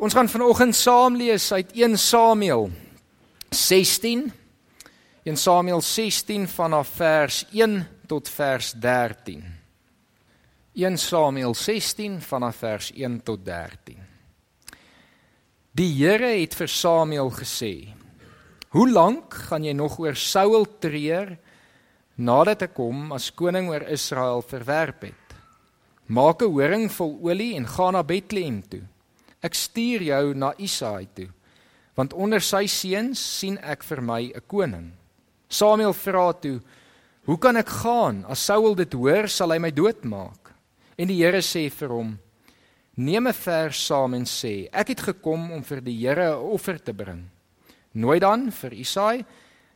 Ons gaan vanoggend saam lees uit 1 Samuel 16. 1 Samuel 16 vanaf vers 1 tot vers 13. 1 Samuel 16 vanaf vers 1 tot 13. Die Here het vir Samuel gesê: "Hoe lank gaan jy nog oor Saul treur nadat ek hom as koning oor Israel verwerp het? Maak 'n horing vol olie en gaan na Bethlehem toe." Ek stuur jou na Isaai toe, want onder sy seuns sien ek vir my 'n koning. Samuel vra toe: "Hoe kan ek gaan? As Saul dit hoor, sal hy my doodmaak." En die Here sê vir hom: "Neem 'n vers saam en sê: Ek het gekom om vir die Here 'n offer te bring. Nooi dan vir Isaai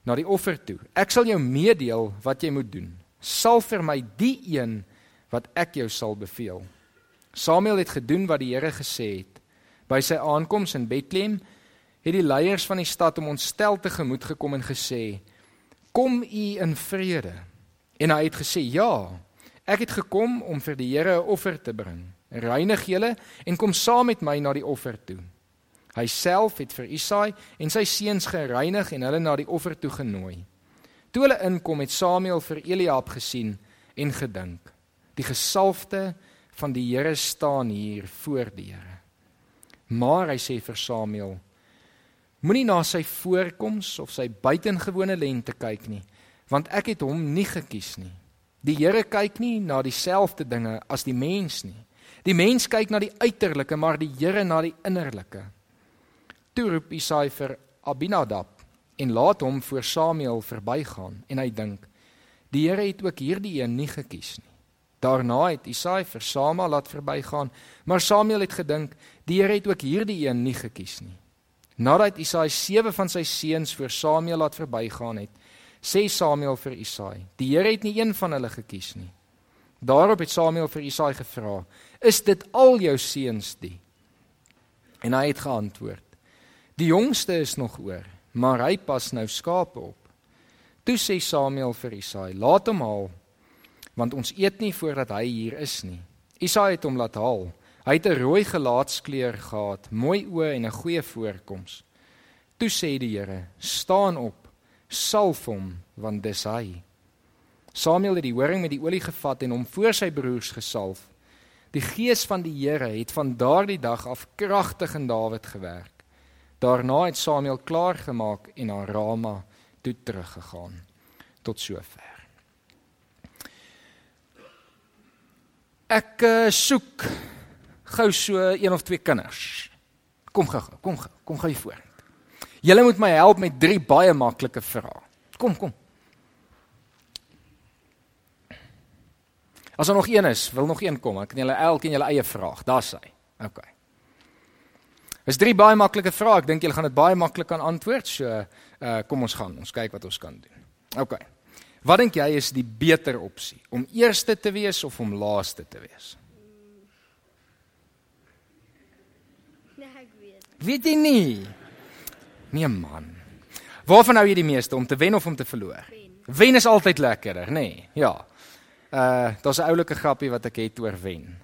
na die offer toe. Ek sal jou meedeel wat jy moet doen. Sal vir my die een wat ek jou sal beveel." Samuel het gedoen wat die Here gesê het. By sy aankoms in Bethlehem het die leiers van die stad hom ontstel tegemoet gekom en gesê: "Kom u in vrede." En hy het gesê: "Ja, ek het gekom om vir die Here 'n offer te bring. Reinig julle en kom saam met my na die offer toe." Hy self het vir Isaai en sy seuns gereinig en hulle na die offer toe genooi. Toe hulle inkom het Samuel vir Eliab gesien en gedink: "Die gesalfde van die Here staan hier voor die Here." Maar hy sê vir Samuel: Moenie na sy voorkoms of sy buitengewone lente kyk nie, want ek het hom nie gekies nie. Die Here kyk nie na dieselfde dinge as die mens nie. Die mens kyk na die uiterlike, maar die Here na die innerlike. Toe roep Isaai vir Abinadab en laat hom voor Samuel verbygaan en hy dink: Die Here het ook hierdie een nie gekies nie. Daarna het Isaai vir Samuel laat verbygaan, maar Samuel het gedink die Here het ook hierdie een nie gekies nie. Nadat Isaai sewe van sy seuns voor Samuel laat verbygaan het, sê Samuel vir Isaai: "Die Here het nie een van hulle gekies nie." Daarop het Samuel vir Isaai gevra: "Is dit al jou seuns die?" En hy het geantwoord: "Die jongste is nog oor, maar hy pas nou skape op." Toe sê Samuel vir Isaai: "Laat hom haal." Want ons eet nie voordat hy hier is nie. Isaai het hom laat haal. Hy het 'n rooi gelaatskleur gehad, mooi oë en 'n goeie voorkoms. Toe sê die Here: "Staan op, salf hom, want dis hy." Samuel het die horing met die olie gevat en hom voor sy broers gesalf. Die gees van die Here het van daardie dag af kragtig in Dawid gewerk. Daarna het Samuel klaar gemaak en na Rama toe teruggegaan. Tot sover. Ek uh, soek gou so een of twee kinders. Kom gou, kom gou, kom gou hier voor. Julle moet my help met drie baie maklike vrae. Kom, kom. As daar nog een is, wil nog een kom. Ek kan julle elkeen julle eie vraag. Daar's hy. OK. Dis drie baie maklike vrae. Ek dink julle gaan dit baie maklik kan antwoord. So, uh kom ons gaan. Ons kyk wat ons kan doen. OK. Wat dink jy is die beter opsie? Om eerste te wees of om laaste te wees? Nee, ek weet. Weet jy nie? Nee man. Waarvan hou jy die meeste om te wen of om te verloor? Wen. Wen is altyd lekkerder, nê? Nee, ja. Uh daar's 'n oulike grappie wat ek het oor wen.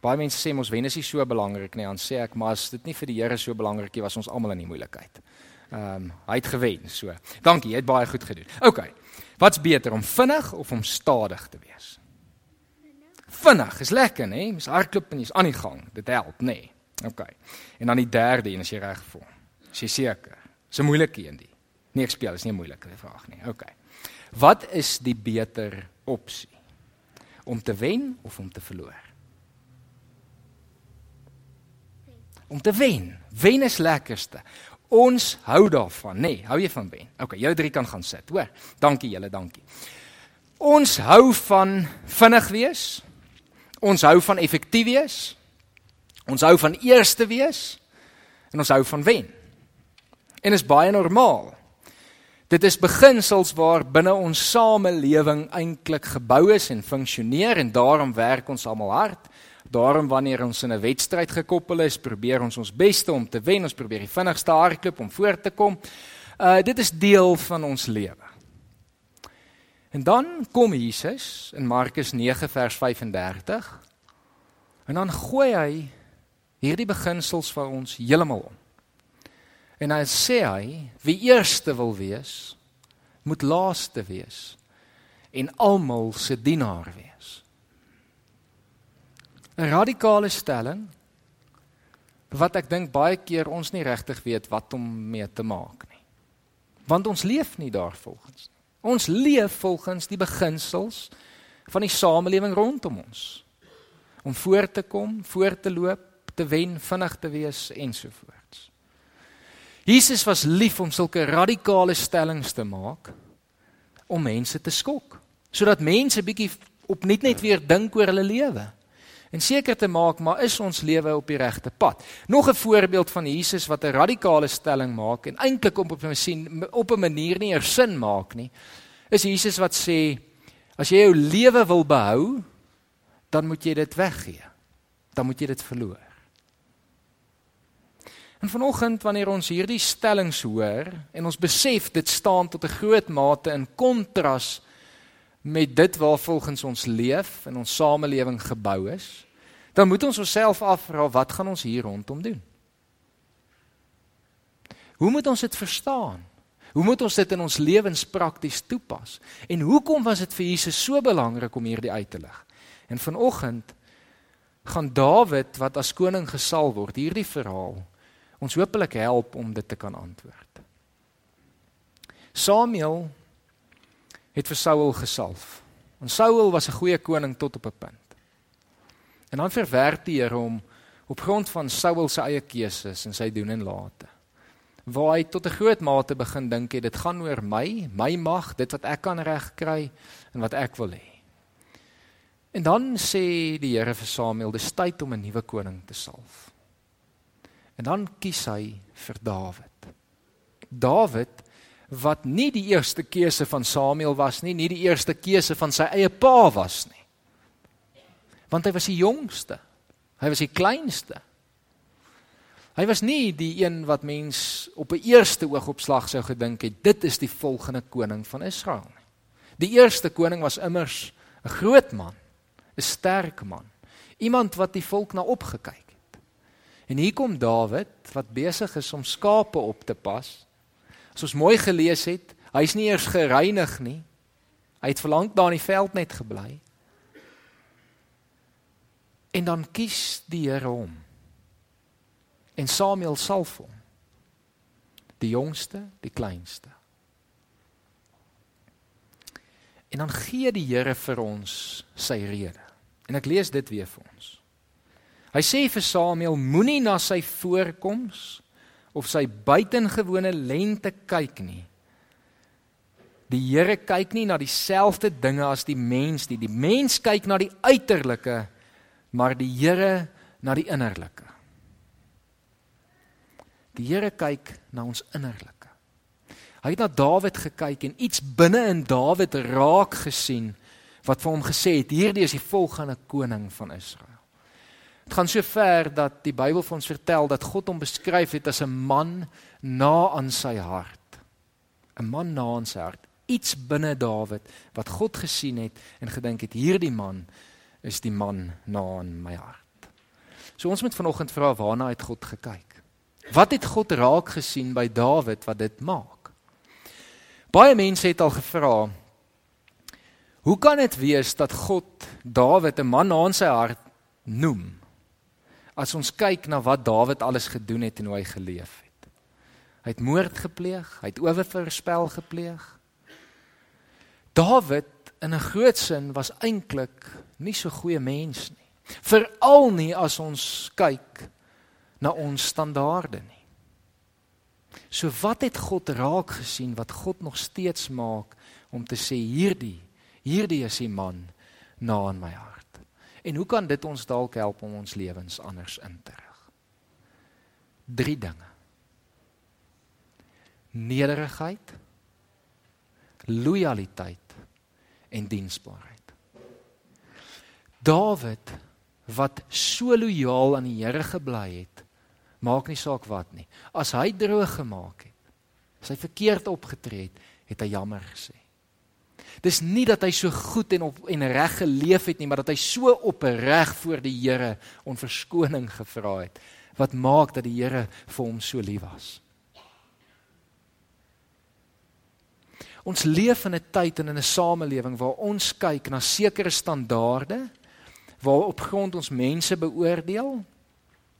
Baie mense sê mos wen is nie so belangrik nie, dan sê ek maar as dit nie vir die Here so belangrik nie was ons almal in die moeilikheid. Ehm um, hy het gewen, so. Dankie, jy het baie goed gedoen. OK. Wat's beter om vinnig of om stadig te wees? Vinnig is lekker, né? Mens hardloop en jy's aan die gang. Dit help? Nee. OK. En dan die derde een as jy reg voel. Is jy seker? Dis 'n moeilike een die. Nee, ek speel, is nie 'n moeilike vraag nie. OK. Wat is die beter opsie? Om te wen of om te verloor? Om te wen. Wen is lekkerste. Ons hou daarvan, nê? Nee, hou jy van wen? OK, julle drie kan gaan sit, hoor. Dankie julle, dankie. Ons hou van vinnig wees. Ons hou van effektief wees. Ons hou van eerste wees. En ons hou van wen. En is baie normaal. Dit is beginsels waar binne ons samelewing eintlik gebou is en funksioneer en daarom werk ons almal hard. Daarom wanneer ons in 'n wedstryd gekoppel is, probeer ons ons beste om te wen. Ons probeer die vinnigste hardloop om voor te kom. Uh dit is deel van ons lewe. En dan kom Jesus in Markus 9 vers 35. En dan gooi hy hierdie beginsels vir ons heeltemal om. En hy sê hy wie eerste wil wees, moet laaste wees en almal se dienaar wees. 'n Radikale stelling wat ek dink baie keer ons nie regtig weet wat om mee te maak nie. Want ons leef nie daarvolgens nie. Ons leef volgens die beginsels van die samelewing rondom ons. Om voor te kom, voor te loop, te wen, vinnig te wees ensovoorts. Jesus was lief om sulke radikale stellings te maak om mense te skok, sodat mense bietjie opnuut net weer dink oor hulle lewe en seker te maak maar is ons lewe op die regte pad. Nog 'n voorbeeld van Jesus wat 'n radikale stelling maak en eintlik op 'n sien op 'n manier nie eers sin maak nie. Is Jesus wat sê as jy jou lewe wil behou, dan moet jy dit weggee. Dan moet jy dit verloor. En vanoggend wanneer ons hierdie stellings hoor en ons besef dit staan tot 'n groot mate in kontras met dit waar volgens ons leef en ons samelewing gebou is, dan moet ons onsself afvra wat gaan ons hier rondom doen? Hoe moet ons dit verstaan? Hoe moet ons dit in ons lewens prakties toepas? En hoekom was dit vir Jesus so belangrik om hierdie uit te lig? En vanoggend gaan Dawid wat as koning gesal word, hierdie verhaal ons hopelik help om dit te kan antwoord. Samuel het vir Saul gesalf. En Saul was 'n goeie koning tot op 'n punt. En dan verwerp die Here hom op grond van Saul se eie keuses en sy doen en late. Waar hy tot 'n groot mate begin dink het dit gaan oor my, my mag, dit wat ek kan regkry en wat ek wil hê. En dan sê die Here vir Samuel, dis tyd om 'n nuwe koning te salf. En dan kies hy vir Dawid. Dawid wat nie die eerste keuse van Samuel was nie, nie die eerste keuse van sy eie pa was nie want hy was die jongste. Hy was die kleinste. Hy was nie die een wat mens op 'n eerste oogopslag sou gedink het dit is die volgende koning van Israel nie. Die eerste koning was immers 'n groot man, 'n sterk man, iemand wat die volk na opgekyk het. En hier kom Dawid wat besig is om skape op te pas. As ons mooi gelees het, hy's nie eers gereinig nie. Hy het verlang daar in die veld net gebly. En dan kies die Here hom. En Samuel salf hom. Die jongste, die kleinste. En dan gee die Here vir ons sy rede. En ek lees dit weer vir ons. Hy sê vir Samuel moenie na sy voorkoms of sy buitengewone lente kyk nie. Die Here kyk nie na dieselfde dinge as die mens nie. Die mens kyk na die uiterlike maar die Here na die innerlike. Die Here kyk na ons innerlike. Hy het na Dawid gekyk en iets binne in Dawid raak gesien wat vir hom gesê het hierdie is die volgende koning van Israel. Dit gaan so ver dat die Bybel vir ons vertel dat God hom beskryf het as 'n man na aan sy hart. 'n Man na aan sy hart. Iets binne Dawid wat God gesien het en gedink het hierdie man is die man na in my hart. So ons moet vanoggend vra waarna het God gekyk? Wat het God raak gesien by Dawid wat dit maak? Baie mense het al gevra Hoe kan dit wees dat God Dawid 'n man na in sy hart noem? As ons kyk na wat Dawid alles gedoen het en hoe hy geleef het. Hy het moord gepleeg, hy het owerverspel gepleeg. Dawid in 'n groot sin was eintlik nie so goeie mens nie. Veral nie as ons kyk na ons standaarde nie. So wat het God raak gesien wat God nog steeds maak om te sê hierdie hierdie is die man na in my hart. En hoe kan dit ons dalk help om ons lewens anders in te rig? Drie dinge. Nederigheid, lojaliteit en diensbaarheid. Dawid wat so lojaal aan die Here gebly het, maak nie saak wat nie. As hy droog gemaak het, as hy verkeerd opgetree het, het hy jammer gesê. Dis nie dat hy so goed en op en reg geleef het nie, maar dat hy so opreg voor die Here om verskoning gevra het wat maak dat die Here vir hom so lief was. Ons leef in 'n tyd en in 'n samelewing waar ons kyk na sekere standaarde waarop grond ons mense beoordeel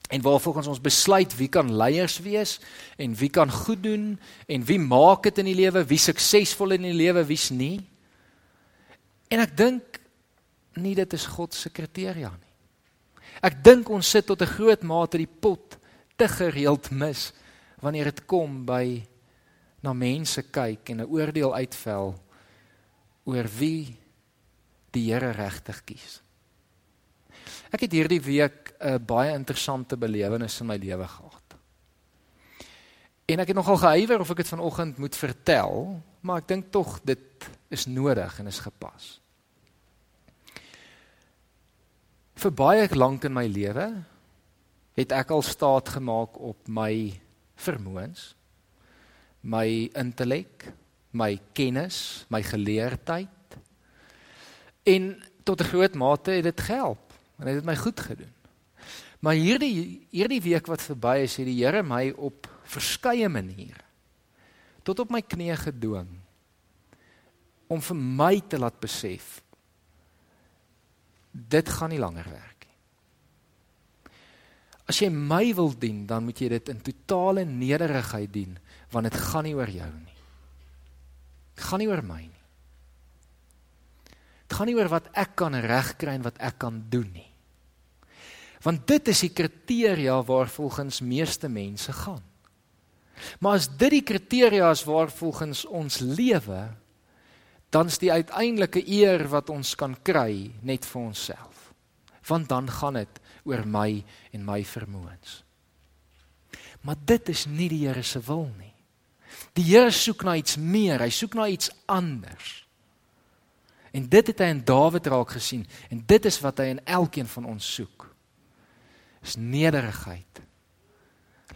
en waar volgens ons besluit wie kan leiers wees en wie kan goed doen en wie maak dit in die lewe, wie suksesvol in die lewe, wie's nie. En ek dink nie dit is God se kriteria nie. Ek dink ons sit tot 'n groot mate die pot te gereeld mis wanneer dit kom by na mense kyk en 'n oordeel uitvel oor wie die Here regtig kies. Ek het hierdie week 'n baie interessante belewenis in my lewe gehad. En ek het nogal gehuiwer of ek dit vanoggend moet vertel, maar ek dink tog dit is nodig en is gepas. Vir baie lank in my lewe het ek al staat gemaak op my vermoëns, my intellek, my kennis, my geleerdheid. En tot 'n groot mate het dit gehelp en dit het my goed gedoen. Maar hierdie hierdie week wat verby is, het die Here my op verskeie maniere tot op my knieë gedwing om vir my te laat besef dit gaan nie langer werk nie. As jy my wil dien, dan moet jy dit in totale nederigheid dien, want dit gaan nie oor jou nie. Dit gaan nie oor my nie. Dit gaan nie oor wat ek kan regkry en wat ek kan doen nie. Want dit is die kriteria waar volgens meeste mense gaan. Maar as dit die kriteria is waar volgens ons lewe dan's die uiteindelike eer wat ons kan kry net vir onsself. Want dan gaan dit oor my en my vermoëns. Maar dit is nie die Here se wil nie. Die Here soek na iets meer, hy soek na iets anders. En dit het hy in Dawid raak gesien en dit is wat hy in elkeen van ons soek. Is nederigheid,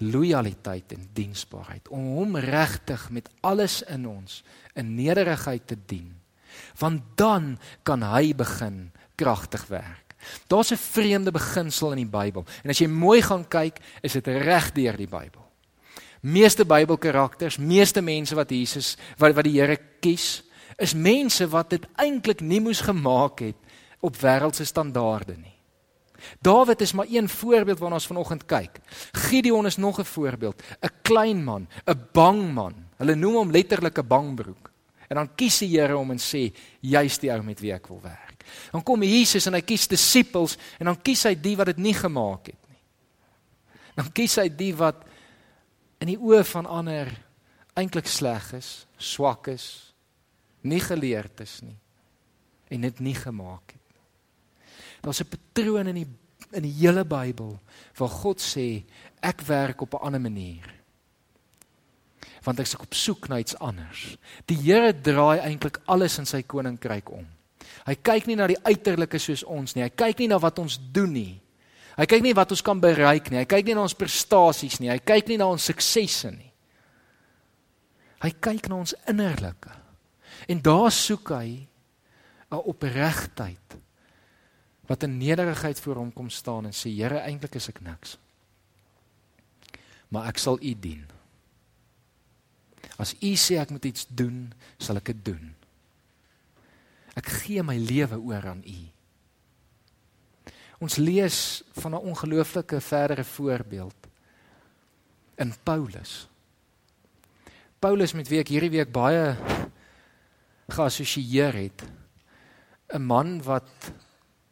lojaliteit en diensbaarheid om hom regtig met alles in ons in nederigheid te dien. Want dan kan hy begin kragtig werk. Daar's 'n vreemde beginsel in die Bybel. En as jy mooi gaan kyk, is dit reg deur die Bybel. Meeste Bybelkarakters, meeste mense wat Jesus wat wat die Here kies, is mense wat dit eintlik nie moes gemaak het op wêreldse standaarde nie. Dawid is maar een voorbeeld waarna ons vanoggend kyk. Gideon is nog 'n voorbeeld, 'n klein man, 'n bang man. Hulle noem hom letterlik 'n bangbroek. En dan kies die Here om en sê, "Jy's die ou met wie ek wil werk." Dan kom Jesus en hy kies disippels en dan kies hy die wat dit nie gemaak het nie. Dan kies hy die wat in die oë van ander eintlik sleg is, swak is, nie geleerd is nie en dit nie gemaak het. Daar's 'n patroon in die in die hele Bybel waar God sê ek werk op 'n ander manier. Want ek is op soek na iets anders. Die Here draai eintlik alles in sy koninkryk om. Hy kyk nie na die uiterlike soos ons nie. Hy kyk nie na wat ons doen nie. Hy kyk nie wat ons kan bereik nie. Hy kyk nie na ons prestasies nie. Hy kyk nie na ons suksesse nie. Hy kyk na ons innerlike. En daar soek hy 'n opregtheid wat in nederigheid voor hom kom staan en sê Here eintlik is ek niks. Maar ek sal U dien. As U sê ek moet iets doen, sal ek dit doen. Ek gee my lewe oor aan U. Ons lees van 'n ongelooflike verdere voorbeeld in Paulus. Paulus met wie ek hierdie week baie geassosieer het. 'n Man wat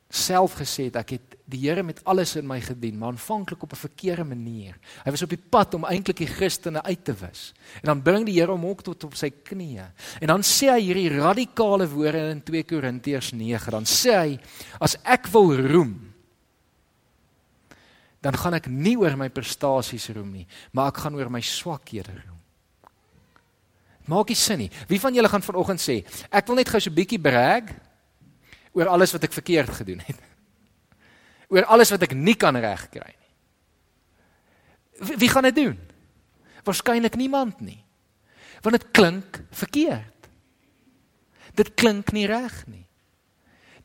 self gesê het ek het die Here met alles in my gedien, maar aanvanklik op 'n verkeerde manier. Hy was op die pad om eintlik die Christene uit te wis. En dan bring die Here hom ook tot op sy knieë. En dan sê hy hierdie radikale woorde in 2 Korintiërs 9. Dan sê hy as ek wil roem, dan gaan ek nie oor my prestasies roem nie, maar ek gaan oor my swakhede roem. Maak nie sin nie. Wie van julle gaan vanoggend sê, ek wil net gou so 'n bietjie brag oor alles wat ek verkeerd gedoen het. Oor alles wat ek nie kan regkry nie. Wie, wie gaan dit doen? Waarskynlik niemand nie. Want dit klink verkeerd. Dit klink nie reg nie.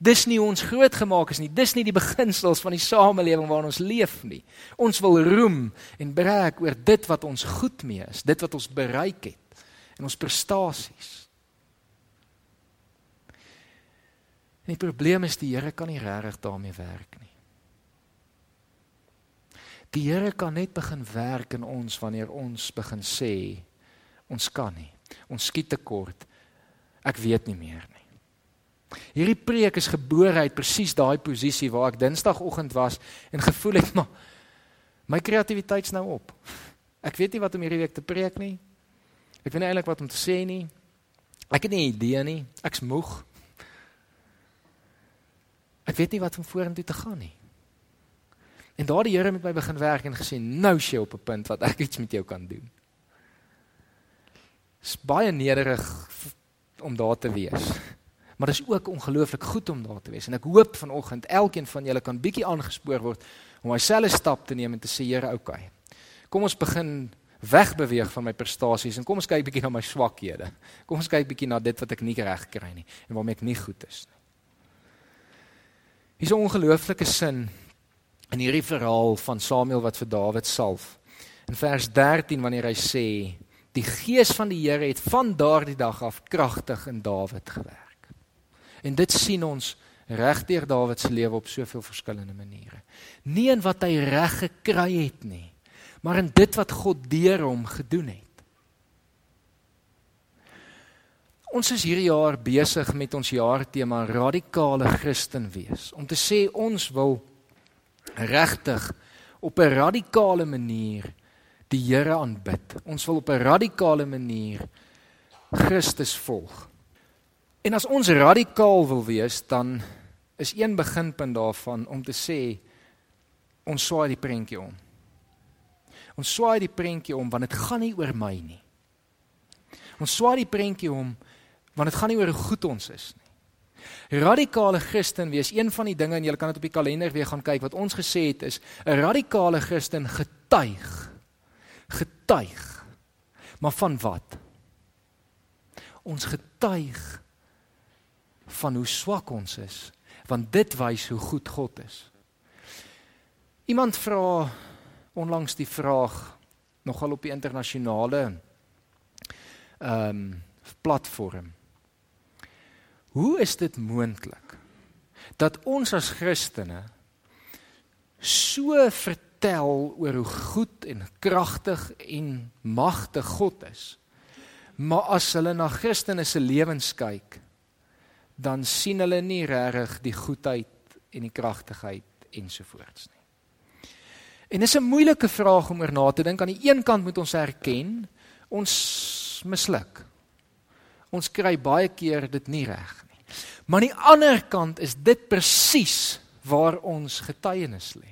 Dis nie ons grootgemaak is nie. Dis nie die beginsels van die samelewing waarin ons leef nie. Ons wil roem en brag oor dit wat ons goed mee is, dit wat ons bereik het en ons prestasies. En die probleem is die Here kan nie regtig daarmee werk nie. Die Here kan net begin werk in ons wanneer ons begin sê ons kan nie. Ons skiet tekort. Ek weet nie meer nie. Hierdie preek is gebore uit presies daai posisie waar ek Dinsdagoggend was en gevoel het maar my kreatiwiteit's nou op. Ek weet nie wat om hierdie week te preek nie. Ek weet nie eintlik wat om te sê nie. Ek het nie 'n idee nie. Ek's moeg. Ek weet nie wat om vorentoe te gaan nie. En daar die Here met my begin werk en gesê nou sy op 'n punt wat ek iets met jou kan doen. Dit's baie nederig om daar te wees. Maar dit is ook ongelooflik goed om daar te wees en ek hoop vanoggend elkeen van julle kan bietjie aangespoor word om myselfe stap te neem en te sê Here, okay. Kom ons begin wegbeweeg van my prestasies en kom ons kyk bietjie na my swakhede. Kom ons kyk bietjie na dit wat ek nie reg kry nie en waarmee ek nie goed is nie. Hier's 'n ongelooflike sin in hierdie verhaal van Samuel wat vir Dawid salf. In vers 13 wanneer hy sê die gees van die Here het van daardie dag af kragtig in Dawid gewerk. En dit sien ons regdeur Dawid se lewe op soveel verskillende maniere. Nie in wat hy reg gekry het nie, maar in dit wat God deur hom gedoen het. Ons is hierdie jaar besig met ons jaartema radikale Christen wees. Om te sê ons wil regtig op 'n radikale manier die Here aanbid. Ons wil op 'n radikale manier Christus volg. En as ons radikaal wil wees, dan is een beginpunt daarvan om te sê ons swaai die prentjie om. Ons swaai die prentjie om want dit gaan nie oor my nie. Ons swaai die prentjie om want dit gaan nie oor hoe goed ons is nie. Radikale Christen wees een van die dinge en jy kan dit op die kalender weer gaan kyk wat ons gesê het is 'n radikale Christen getuig. Getuig. Maar van wat? Ons getuig van hoe swak ons is, want dit wys hoe goed God is. Iemand vra onlangs die vraag nogal op die internasionale ehm um, platform Hoe is dit moontlik dat ons as Christene so vertel oor hoe goed en kragtig en magtig God is? Maar as hulle na Christene se lewens kyk, dan sien hulle nie regtig die goedheid en die kragtigheid ensovoorts nie. En dis 'n moeilike vraag om oor na te dink. Aan die een kant moet ons erken ons misluk. Ons kry baie keer dit nie reg Maar aan die ander kant is dit presies waar ons getuienis lê.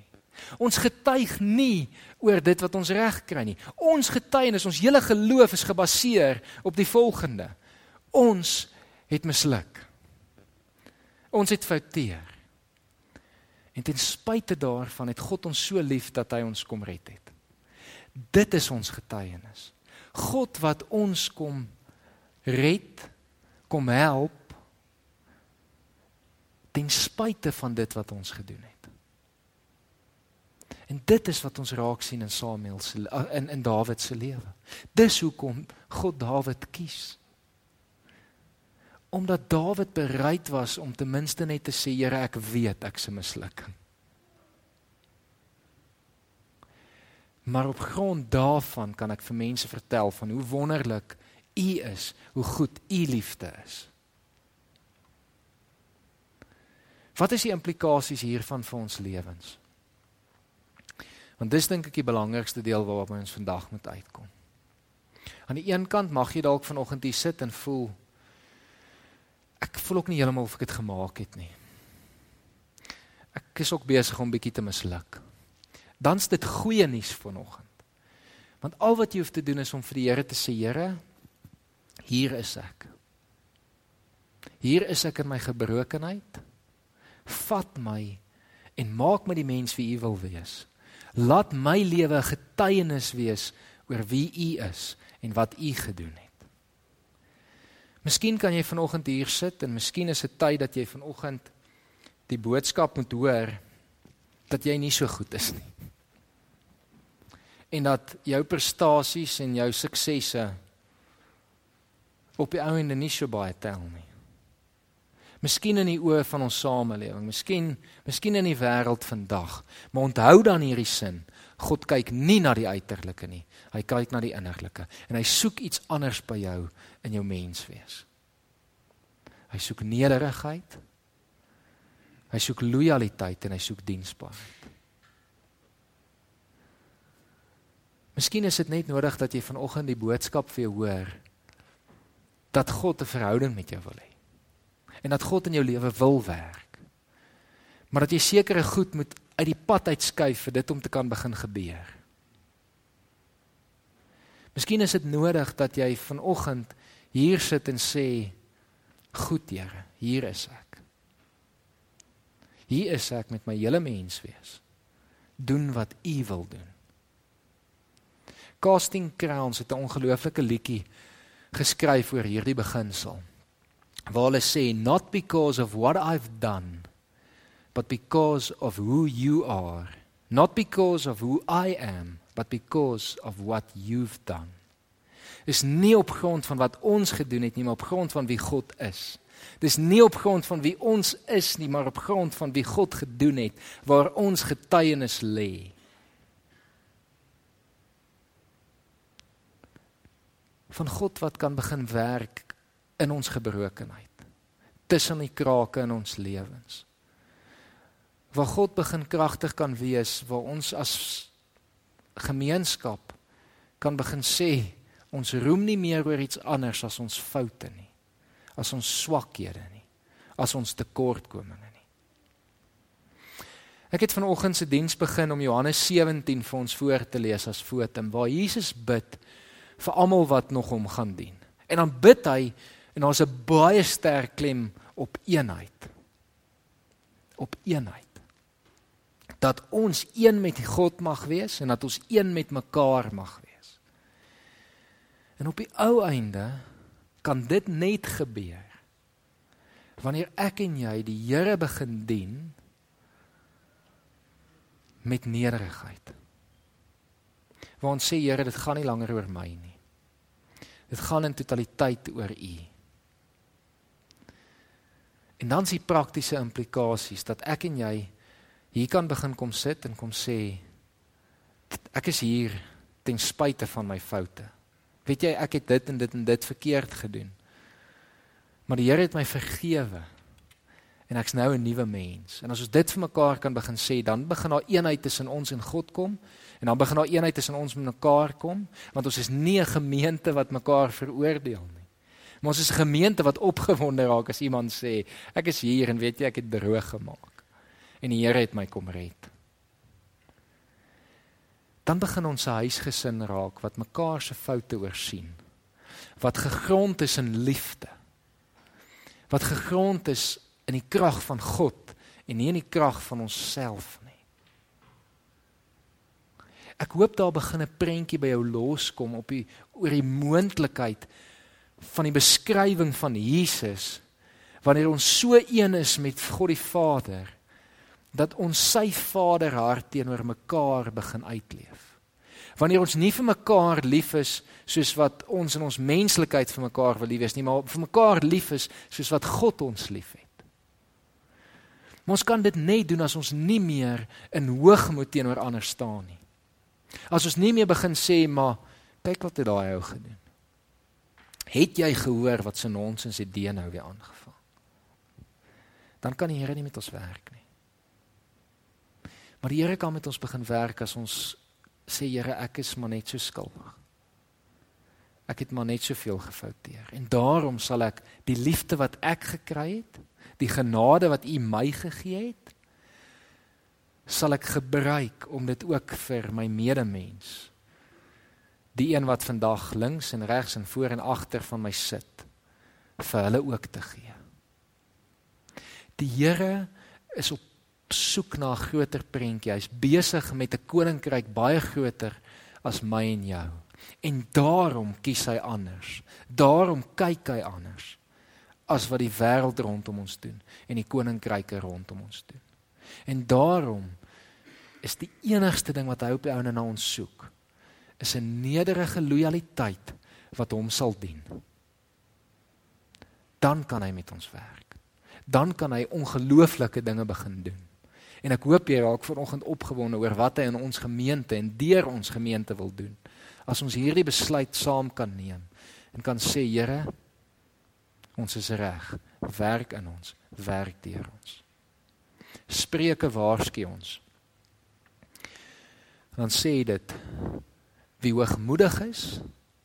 Ons getuig nie oor dit wat ons reg kry nie. Ons getuienis, ons hele geloof is gebaseer op die volgende. Ons het misluk. Ons het fouteer. En ten spyte daarvan het God ons so lief dat hy ons kom red het. Dit is ons getuienis. God wat ons kom red, kom help ten spyte van dit wat ons gedoen het. En dit is wat ons raak sien in Samuel se in in Dawid se lewe. Dis hoekom God Dawid kies. Omdat Dawid bereid was om ten minste net te sê Here ek weet ek se mislukking. Maar op grond daarvan kan ek vir mense vertel van hoe wonderlik U is, hoe goed U liefde is. Wat is die implikasies hiervan vir ons lewens? Want dis dink ek die belangrikste deel waarop ons vandag moet uitkom. Aan die een kant mag jy dalk vanoggend hier sit en voel ek voel ook nie heeltemal of ek dit gemaak het nie. Ek is ook besig om bietjie te misluk. Dan's dit goeie nuus vanoggend. Want al wat jy hoef te doen is om vir die Here te sê, Here, hier is ek. Hier is ek in my gebrokenheid vat my en maak my die mens wie U wil wees. Laat my lewe getuienis wees oor wie U is en wat U gedoen het. Miskien kan jy vanoggend hier sit en miskien is dit tyd dat jy vanoggend die boodskap moet hoor dat jy nie so goed is nie. En dat jou prestasies en jou suksesse op die ou en nie so baie tel nie. Miskien in die oë van ons samelewing, miskien miskien in die wêreld vandag. Maar onthou dan hierdie sin. God kyk nie na die uiterlike nie. Hy kyk na die innerlike en hy soek iets anders by jou in jou menswees. Hy soek nederigheid. Hy soek lojaliteit en hy soek diensbaarheid. Miskien is dit net nodig dat jy vanoggend die boodskap vir jou hoor dat God 'n verhouding met jou wil hê en dat God in jou lewe wil werk. Maar dat jy sekere goed moet uit die pad uitskuif vir dit om te kan begin gebeur. Miskien is dit nodig dat jy vanoggend hier sit en sê goed Here, hier is ek. Hier is ek met my hele mens wees. Doen wat U wil doen. Casting Crowns het 'n ongelooflike liedjie geskryf oor hierdie beginsel waar hulle sê not because of what I've done but because of who you are. Not because of who I am but because of what you've done. Is nie op grond van wat ons gedoen het nie maar op grond van wie God is. Dis nie op grond van wie ons is nie maar op grond van wie God gedoen het waar ons getuienis lê. Van God wat kan begin werk in ons gebrokenheid tussen die krake in ons lewens waar God begin kragtig kan wees waar ons as gemeenskap kan begin sê ons roem nie meer oor iets anders as ons foute nie as ons swakhede nie as ons tekortkominge nie Ek het vanoggend se diens begin om Johannes 17 vir ons voor te lees as fotum waar Jesus bid vir almal wat nog hom gaan dien en dan bid hy En daar's 'n baie sterk klem op eenheid. Op eenheid. Dat ons een met God mag wees en dat ons een met mekaar mag wees. En op die ou einde kan dit net gebeur wanneer ek en jy die Here begin dien met nederigheid. Want ons sê Here, dit gaan nie langer oor my nie. Dit gaan in totaliteit oor U. En dan is die praktiese implikasies dat ek en jy hier kan begin kom sit en kom sê ek is hier ten spyte van my foute. Weet jy ek het dit en dit en dit verkeerd gedoen. Maar die Here het my vergewe. En ek's nou 'n nuwe mens. En as ons dit vir mekaar kan begin sê, dan begin daar eenheid tussen ons en God kom en dan begin daar eenheid tussen ons met mekaar kom, want ons is nie 'n gemeente wat mekaar veroordeel nie. Maar ons is 'n gemeente wat opgewonde raak as iemand sê ek is hier en weet jy ek het droog gemaak en die Here het my kom red. Dan begin ons 'n huisgesin raak wat mekaar se foute oorsien. Wat gegrond is in liefde. Wat gegrond is in die krag van God en nie in die krag van onsself nie. Ek hoop daar begin 'n prentjie by jou loskom op die oor die moontlikheid van die beskrywing van Jesus wanneer ons so een is met God die Vader dat ons sy Vaderhart teenoor mekaar begin uitleef. Wanneer ons nie vir mekaar lief is soos wat ons in ons menslikheid vir mekaar wil lief wees nie, maar vir mekaar lief is soos wat God ons liefhet. Ons kan dit net doen as ons nie meer in hoogmoed teenoor ander staan nie. As ons nie meer begin sê maar kyk wat het daai ou gedoen. Het jy gehoor wat se nonsens het die nou weer aangevang? Dan kan die Here nie met ons werk nie. Maar die Here kan met ons begin werk as ons sê Here, ek is maar net so skuldig. Ek het maar net soveel gefouteer en daarom sal ek die liefde wat ek gekry het, die genade wat U my gegee het, sal ek gebruik om dit ook vir my medemens die een wat vandag links en regs en voor en agter van my sit vir hulle ook te gee. Die Here is op soek na 'n groter prentjie. Hy's besig met 'n koninkryk baie groter as my en jou. En daarom kies hy anders. Daarom kyk hy anders as wat die wêreld rondom ons doen en die koninkryke rondom ons doen. En daarom is die enigste ding wat hy op die ouene na ons soek is 'n nederige lojaliteit wat hom sal dien. Dan kan hy met ons werk. Dan kan hy ongelooflike dinge begin doen. En ek hoop jy raak vanoggend opgewonde oor wat hy in ons gemeente en deur ons gemeente wil doen. As ons hierdie besluit saam kan neem en kan sê Here, ons is reg. Werk in ons, werk deur ons. Spreuke waarsku ons. Dan sê dit wie hoogmoedig is,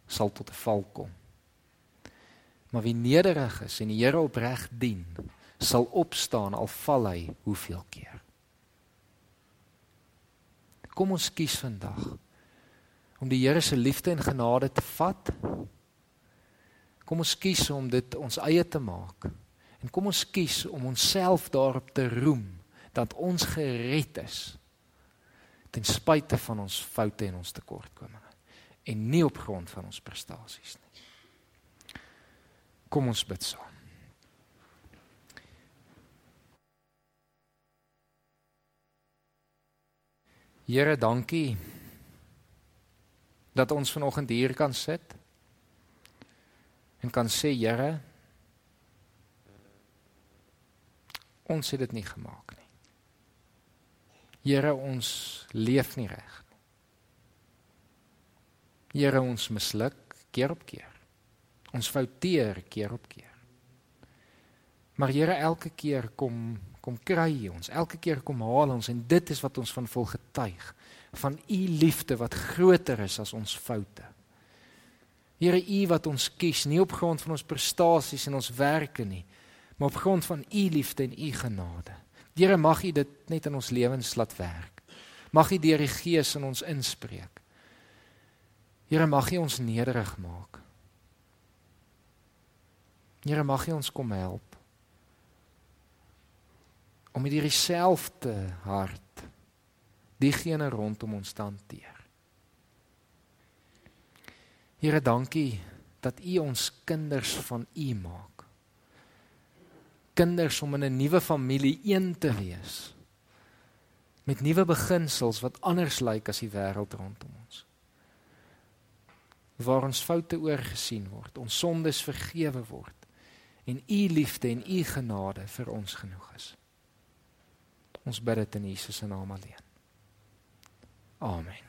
sal tot 'n val kom. Maar wie nederig is en die Here opreg dien, sal opstaan al val hy hoeveel keer. Kom ons kies vandag om die Here se liefde en genade te vat. Kom ons kies om dit ons eie te maak. En kom ons kies om onsself daarop te roem dat ons gered is ten spyte van ons foute en ons tekortkominge en nie op grond van ons prestasies nie. Kom ons bid saam. Here, dankie dat ons vanoggend hier kan sit en kan sê Here ons het dit nie gemaak nie. Here ons leef nie reg nie. Here ons misluk keer op keer. Ons fouteer keer op keer. Maar Here elke keer kom kom kry ons. Elke keer kom haal ons en dit is wat ons van vol getuig van u liefde wat groter is as ons foute. Here u wat ons kies nie op grond van ons prestasies en ons werke nie, maar op grond van u liefde en u genade. Here mag u dit net in ons lewens laat werk. Mag u deur die Gees in ons inspreek. Here mag u ons nederig maak. Here mag u ons kom help om met hierdie selfde hart diegene rondom ons te hanteer. Here, dankie dat U ons kinders van U maak. Kinders om in 'n nuwe familie een te wees. Met nuwe beginsels wat anders lyk as die wêreld rondom ons. Waar ons foute oorgesien word, ons sondes vergewe word en U liefde en U genade vir ons genoeg is. Ons bid dit in Jesus se naam alleen. Amen.